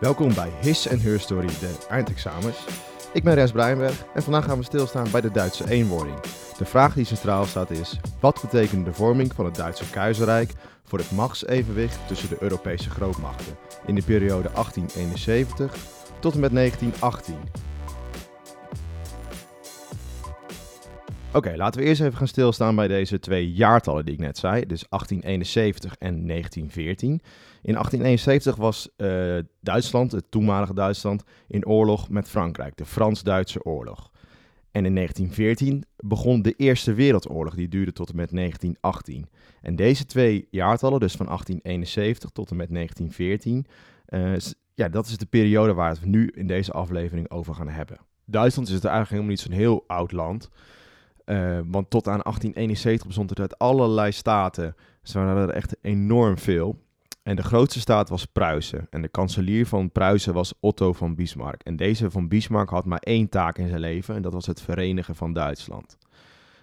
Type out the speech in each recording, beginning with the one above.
Welkom bij His en Her Story, de eindexamens. Ik ben Res Breinberg en vandaag gaan we stilstaan bij de Duitse eenwording. De vraag die centraal staat is, wat betekende de vorming van het Duitse keizerrijk voor het machtsevenwicht tussen de Europese grootmachten in de periode 1871 tot en met 1918? Oké, laten we eerst even gaan stilstaan bij deze twee jaartallen die ik net zei, dus 1871 en 1914. In 1871 was uh, Duitsland, het toenmalige Duitsland, in oorlog met Frankrijk, de Frans-Duitse oorlog. En in 1914 begon de Eerste Wereldoorlog, die duurde tot en met 1918. En deze twee jaartallen, dus van 1871 tot en met 1914, uh, ja, dat is de periode waar we nu in deze aflevering over gaan hebben. Duitsland is het eigenlijk helemaal niet zo'n heel oud land. Uh, want tot aan 1871 bestond het uit allerlei staten. Dus waren er echt enorm veel. En de grootste staat was Pruisen. En de kanselier van Pruisen was Otto van Bismarck. En deze van Bismarck had maar één taak in zijn leven. En dat was het verenigen van Duitsland.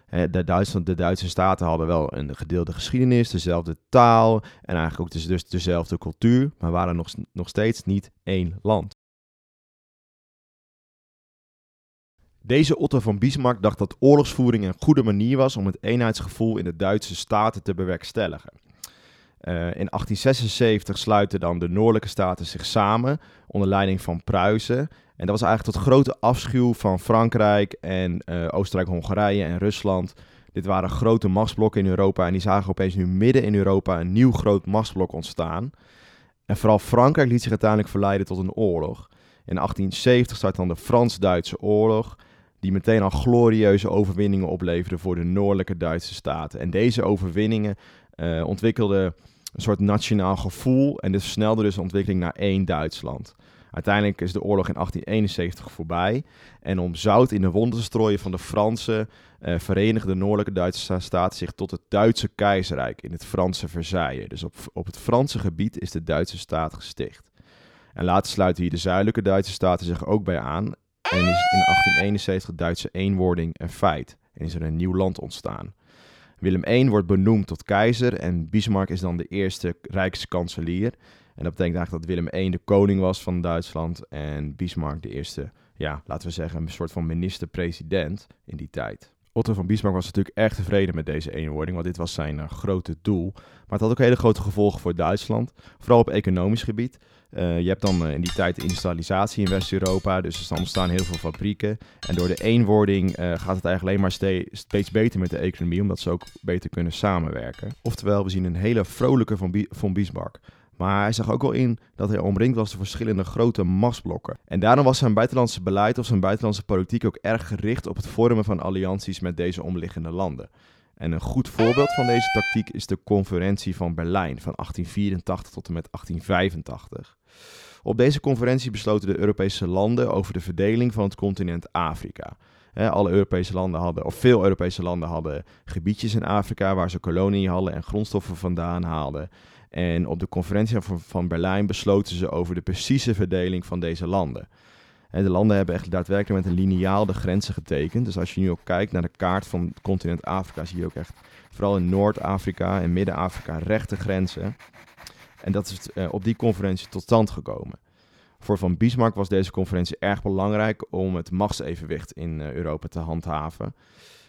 De, Duitsland, de Duitse staten hadden wel een gedeelde geschiedenis, dezelfde taal en eigenlijk ook dus, dus dezelfde cultuur, maar waren nog, nog steeds niet één land. Deze Otto van Bismarck dacht dat oorlogsvoering een goede manier was om het eenheidsgevoel in de Duitse staten te bewerkstelligen. Uh, in 1876 sluiten dan de noordelijke staten zich samen onder leiding van Pruisen. En dat was eigenlijk tot grote afschuw van Frankrijk en uh, Oostenrijk-Hongarije en Rusland. Dit waren grote machtsblokken in Europa en die zagen opeens nu midden in Europa een nieuw groot machtsblok ontstaan. En vooral Frankrijk liet zich uiteindelijk verleiden tot een oorlog. In 1870 start dan de Frans-Duitse oorlog die meteen al glorieuze overwinningen opleverde voor de noordelijke Duitse staten. En deze overwinningen uh, ontwikkelden een soort nationaal gevoel en dit versnelde dus de ontwikkeling naar één Duitsland. Uiteindelijk is de oorlog in 1871 voorbij en om zout in de wonden te strooien van de Fransen uh, verenigde de noordelijke Duitse staten zich tot het Duitse keizerrijk in het Franse Versailles. Dus op, op het Franse gebied is de Duitse staat gesticht. En later sluiten hier de zuidelijke Duitse staten zich ook bij aan en is in 1871 Duitse eenwording een feit en is er een nieuw land ontstaan. Willem I wordt benoemd tot keizer en Bismarck is dan de eerste rijkskanselier. En dat betekent eigenlijk dat Willem I de koning was van Duitsland en Bismarck de eerste, ja, laten we zeggen, een soort van minister-president in die tijd. Otto van Bismarck was natuurlijk erg tevreden met deze eenwording, want dit was zijn uh, grote doel. Maar het had ook hele grote gevolgen voor Duitsland, vooral op economisch gebied. Uh, je hebt dan uh, in die tijd industrialisatie in West-Europa, dus er ontstaan heel veel fabrieken. En door de eenwording gaat het eigenlijk alleen maar steeds, beter met de economie, omdat ze ook beter kunnen samenwerken. Oftewel, we zien een hele vrolijke van, Bi van. Maar hij zag ook wel in dat hij omringd was door verschillende grote machtsblokken. En daarom was zijn buitenlandse beleid of zijn buitenlandse politiek ook erg gericht op het vormen van allianties met deze omliggende landen. En een goed voorbeeld van deze tactiek is de conferentie van Berlijn van 1884 tot en met 1885. Op deze conferentie besloten de Europese landen over de verdeling van het continent Afrika. alle Europese landen hadden, of veel Europese landen hadden gebiedjes in Afrika waar ze koloniën hadden en grondstoffen vandaan haalden. En op de conferentie van Berlijn besloten ze over de precieze verdeling van deze landen. En de landen hebben echt daadwerkelijk met een lineaal de grenzen getekend. Dus als je nu ook kijkt naar de kaart van het continent Afrika, zie je ook echt vooral in Noord-Afrika en Midden-Afrika rechte grenzen. En dat is uh, op die conferentie tot stand gekomen. Voor Van Bismarck was deze conferentie erg belangrijk om het machtsevenwicht in uh, Europa te handhaven.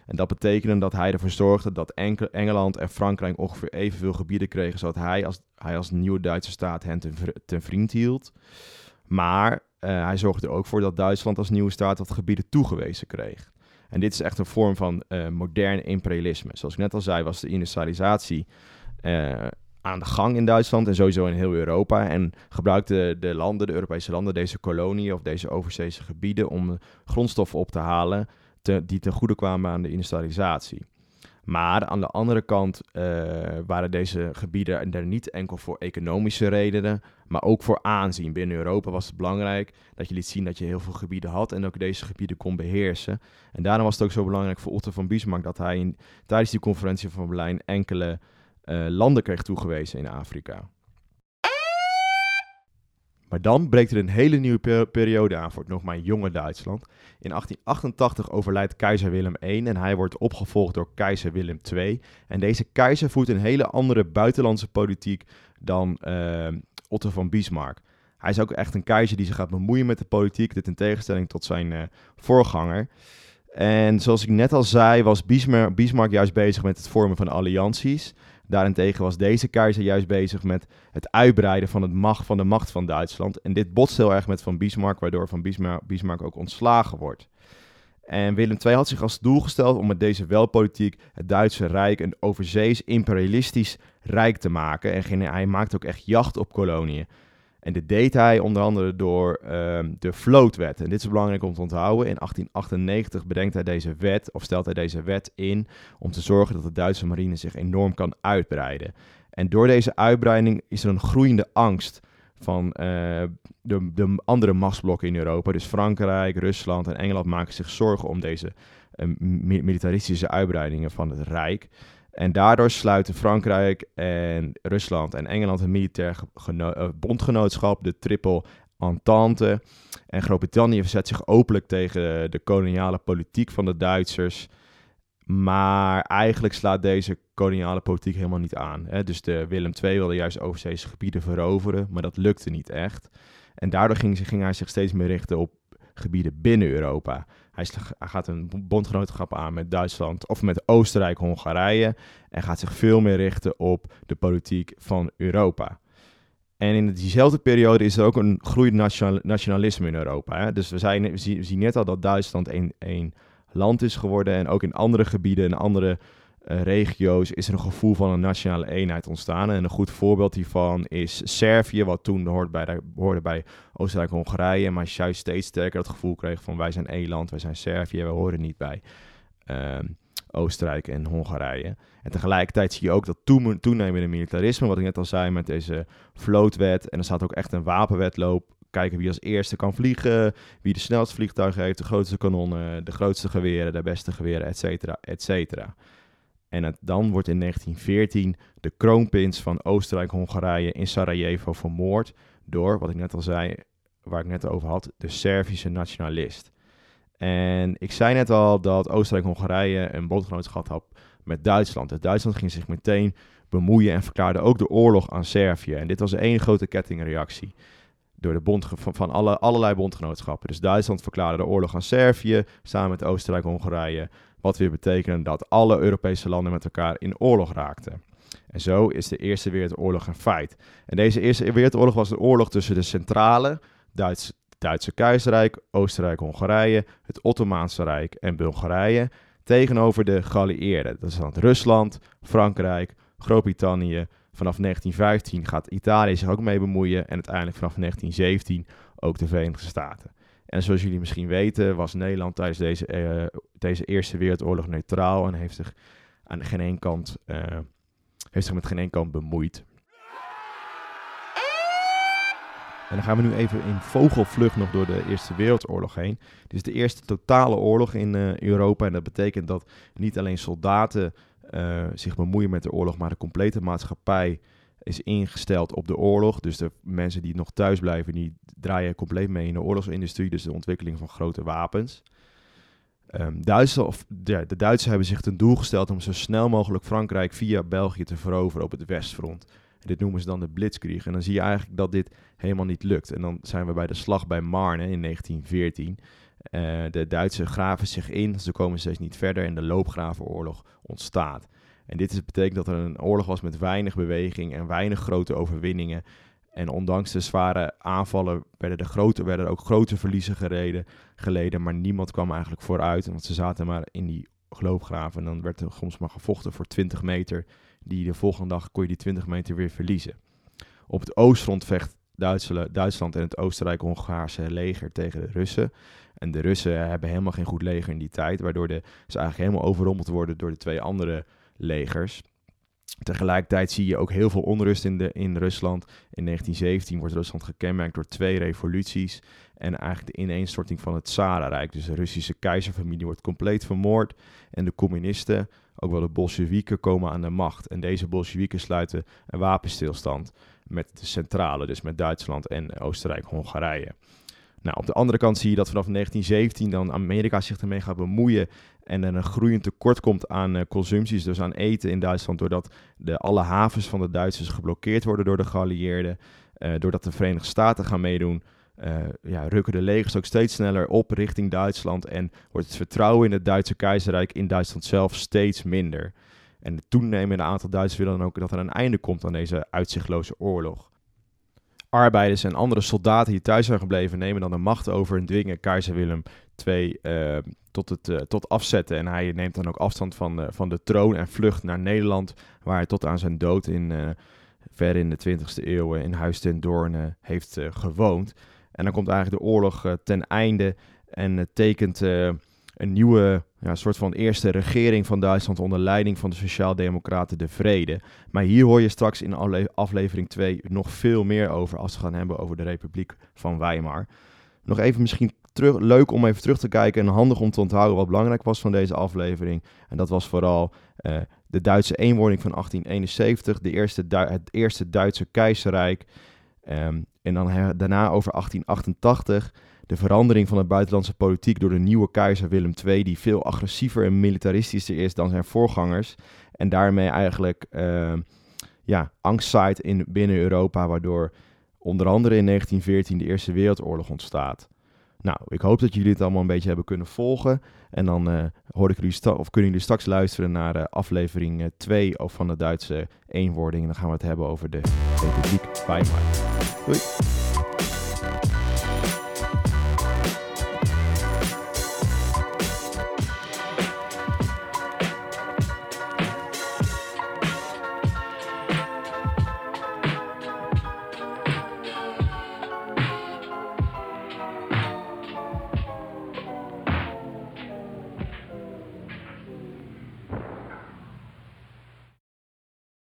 En dat betekende dat hij ervoor zorgde dat Engeland en Frankrijk ongeveer evenveel gebieden kregen, zodat hij als, hij als nieuwe Duitse staat hen ten, vriend hield. Maar uh, hij zorgde er ook voor dat Duitsland als nieuwe staat dat gebieden toegewezen kreeg. En dit is echt een vorm van uh, modern imperialisme. Zoals ik net al zei, was de industrialisatie uh, aan de gang in Duitsland en sowieso in heel Europa. En gebruikten de landen, de Europese landen, deze koloniën of deze overzeese gebieden om grondstoffen op te halen die ten goede kwamen aan de industrialisatie. Maar aan de andere kant uh, waren deze gebieden er niet enkel voor economische redenen, maar ook voor aanzien. Binnen Europa was het belangrijk dat je liet zien dat je heel veel gebieden had en ook deze gebieden kon beheersen. En daarom was het ook zo belangrijk voor Otto van Bismarck dat hij in, tijdens die conferentie van Berlijn enkele uh, landen kreeg toegewezen in Afrika. Maar dan breekt er een hele nieuwe periode aan voor het nog maar jonge Duitsland. In 1888 overlijdt keizer Willem I en hij wordt opgevolgd door keizer Willem II. En deze keizer voert een hele andere buitenlandse politiek dan uh, Otto van Bismarck. hij is ook echt een keizer die zich gaat bemoeien met de politiek. Dit in tegenstelling tot zijn uh, voorganger. En zoals ik net al zei, was Bismarck juist bezig met het vormen van allianties. Daarentegen was deze keizer juist bezig met het uitbreiden van, het macht, van de macht van Duitsland. En dit botst heel erg met Van Bismarck, waardoor Van Bismarck, ook ontslagen wordt. En Willem II had zich als doel gesteld om met deze welpolitiek het Duitse Rijk een overzees imperialistisch rijk te maken. En hij maakte ook echt jacht op koloniën. En dit deed hij onder andere door uh, de Vlootwet. En dit is belangrijk om te onthouden. In 1898 bedenkt hij deze wet, of stelt hij deze wet in, om te zorgen dat de Duitse marine zich enorm kan uitbreiden. En door deze uitbreiding is er een groeiende angst van uh, de, de, andere machtsblokken in Europa. Dus Frankrijk, Rusland en Engeland maken zich zorgen om deze uh, militaristische uitbreidingen van het Rijk. En daardoor sluiten Frankrijk en Rusland en Engeland een militair uh, bondgenootschap, de Triple Entente. En Groot-Brittannië verzet zich openlijk tegen de koloniale politiek van de Duitsers. Maar eigenlijk slaat deze koloniale politiek helemaal niet aan. Hè? Dus de Willem II wilde juist overzeese gebieden veroveren, maar dat lukte niet echt. En daardoor ging, ging hij zich steeds meer richten op gebieden binnen Europa. Hij, gaat een bondgenootschap aan met Duitsland of met Oostenrijk, Hongarije. En gaat zich veel meer richten op de politiek van Europa. En in diezelfde periode is er ook een groeiend nationalisme in Europa. Hè? Dus we, zijn, we, zien, net al dat Duitsland een land is geworden. En ook in andere gebieden en andere regio's is er een gevoel van een nationale eenheid ontstaan. En een goed voorbeeld hiervan is Servië, wat toen hoorde bij, de, hoorde bij Oostenrijk en Hongarije, maar juist steeds sterker het gevoel kreeg van wij zijn één land, wij zijn Servië, we horen niet bij uh, Oostenrijk en Hongarije. En tegelijkertijd zie je ook dat toenemende militarisme, wat ik net al zei met deze vlootwet, en er staat ook echt een wapenwetloop kijken wie als eerste kan vliegen, wie de snelste vliegtuigen heeft, de grootste kanonnen, de grootste geweren, de beste geweren, et cetera, et cetera. En het, dan wordt in 1914 de kroonprins van Oostenrijk-Hongarije in Sarajevo vermoord door, wat ik net al zei, waar ik net over had, de Servische nationalist. En ik zei net al dat Oostenrijk-Hongarije een bondgenootschap had met Duitsland. En Duitsland ging zich meteen bemoeien en verklaarde ook de oorlog aan Servië. En dit was één grote kettingreactie door de bond van, alle, allerlei bondgenootschappen. Dus Duitsland verklaarde de oorlog aan Servië samen met Oostenrijk-Hongarije. Wat weer betekende dat alle Europese landen met elkaar in oorlog raakten. En zo is de Eerste Wereldoorlog een feit. En deze Eerste Wereldoorlog was een oorlog tussen de centrale Duits, Duitse keizerrijk, Oostenrijk-Hongarije, het Ottomaanse Rijk en Bulgarije tegenover de geallieerden. Dat is dan Rusland, Frankrijk, Groot-Brittannië. Vanaf 1915 gaat Italië zich ook mee bemoeien en uiteindelijk vanaf 1917 ook de Verenigde Staten. En zoals jullie misschien weten, was Nederland tijdens deze, uh, deze Eerste Wereldoorlog neutraal en heeft zich aan geen één kant, uh, heeft zich met geen één kant bemoeid. En dan gaan we nu even in vogelvlucht nog door de Eerste Wereldoorlog heen. Dit is de eerste totale oorlog in uh, Europa. En dat betekent dat niet alleen soldaten zich bemoeien met de oorlog, maar de complete maatschappij is ingesteld op de oorlog. Dus de mensen die nog thuis blijven, die draaien compleet mee in de oorlogsindustrie. Dus de ontwikkeling van grote wapens. Um, of de, de Duitsers hebben zich ten doel gesteld om zo snel mogelijk Frankrijk via België te veroveren op het westfront. En dit noemen ze dan de Blitzkrieg. En dan zie je eigenlijk dat dit helemaal niet lukt. En dan zijn we bij de slag bij Marne in 1914. Eh, de Duitsers graven zich in, ze komen steeds niet verder en de loopgravenoorlog ontstaat. En dit betekent dat er een oorlog was met weinig beweging en weinig grote overwinningen. En ondanks de zware aanvallen werden, de werden er ook grote verliezen gereden, geleden. Maar niemand kwam eigenlijk vooruit. Want ze zaten maar in die geloofgraven. En dan werd er soms maar gevochten voor 20 meter. Die de volgende dag kon je die 20 meter weer verliezen. Op het oostfront vecht Duitsland en het Oostenrijk-Hongaarse leger tegen de Russen. En de Russen hebben helemaal geen goed leger in die tijd. Waardoor de, ze eigenlijk helemaal overrompeld worden door de twee andere legers. Tegelijkertijd zie je ook heel veel onrust in, de, in Rusland. In 1917 wordt Rusland gekenmerkt door twee revoluties en eigenlijk de ineenstorting van het Tsarenrijk. Dus de Russische keizerfamilie wordt compleet vermoord en de communisten, ook wel de Bolsjewieken, komen aan de macht. En deze Bolsjewieken sluiten een wapenstilstand met de centrale, dus met Duitsland en Oostenrijk-Hongarije. Nou, op de andere kant zie je dat vanaf 1917 dan Amerika zich ermee gaat bemoeien en er een groeiend tekort komt aan uh, consumpties, dus aan eten in Duitsland, doordat de, alle havens van de Duitsers geblokkeerd worden door de geallieerden. doordat de Verenigde Staten gaan meedoen, ja, rukken de legers ook steeds sneller op richting Duitsland en wordt het vertrouwen in het Duitse keizerrijk in Duitsland zelf steeds minder. En het toenemende aantal Duitsers willen dan ook dat er een einde komt aan deze uitzichtloze oorlog. Arbeiders en andere soldaten die thuis zijn gebleven nemen dan de macht over en dwingen keizer Willem II uh, tot, het, uh, tot afzetten. En hij neemt dan ook afstand van, uh, van de troon en vlucht naar Nederland, waar hij tot aan zijn dood in, uh, ver in de 20e eeuw in Huis ten Doorn heeft gewoond. En dan komt eigenlijk de oorlog ten einde en tekent een nieuwe ja, soort van eerste regering van Duitsland onder leiding van de Sociaaldemocraten de Vrede. Maar hier hoor je straks in aflevering 2 nog veel meer over als we gaan hebben over de Republiek van Weimar. Nog even misschien leuk om even terug te kijken en handig om te onthouden wat belangrijk was van deze aflevering. En dat was vooral uh, de Duitse eenwording van 1871, de eerste het eerste Duitse keizerrijk. Um, en dan daarna over 1888 de verandering van de buitenlandse politiek door de nieuwe keizer Willem II, die veel agressiever en militaristischer is dan zijn voorgangers. En daarmee eigenlijk uh, ja, angst zaait in, binnen Europa, waardoor onder andere in 1914 de Eerste Wereldoorlog ontstaat. Nou, ik hoop dat jullie het allemaal een beetje hebben kunnen volgen. En dan uh, hoor ik jullie of kunnen jullie straks luisteren naar uh, aflevering 2 van de Duitse eenwording. En dan gaan we het hebben over de Republiek Weimar. Doei!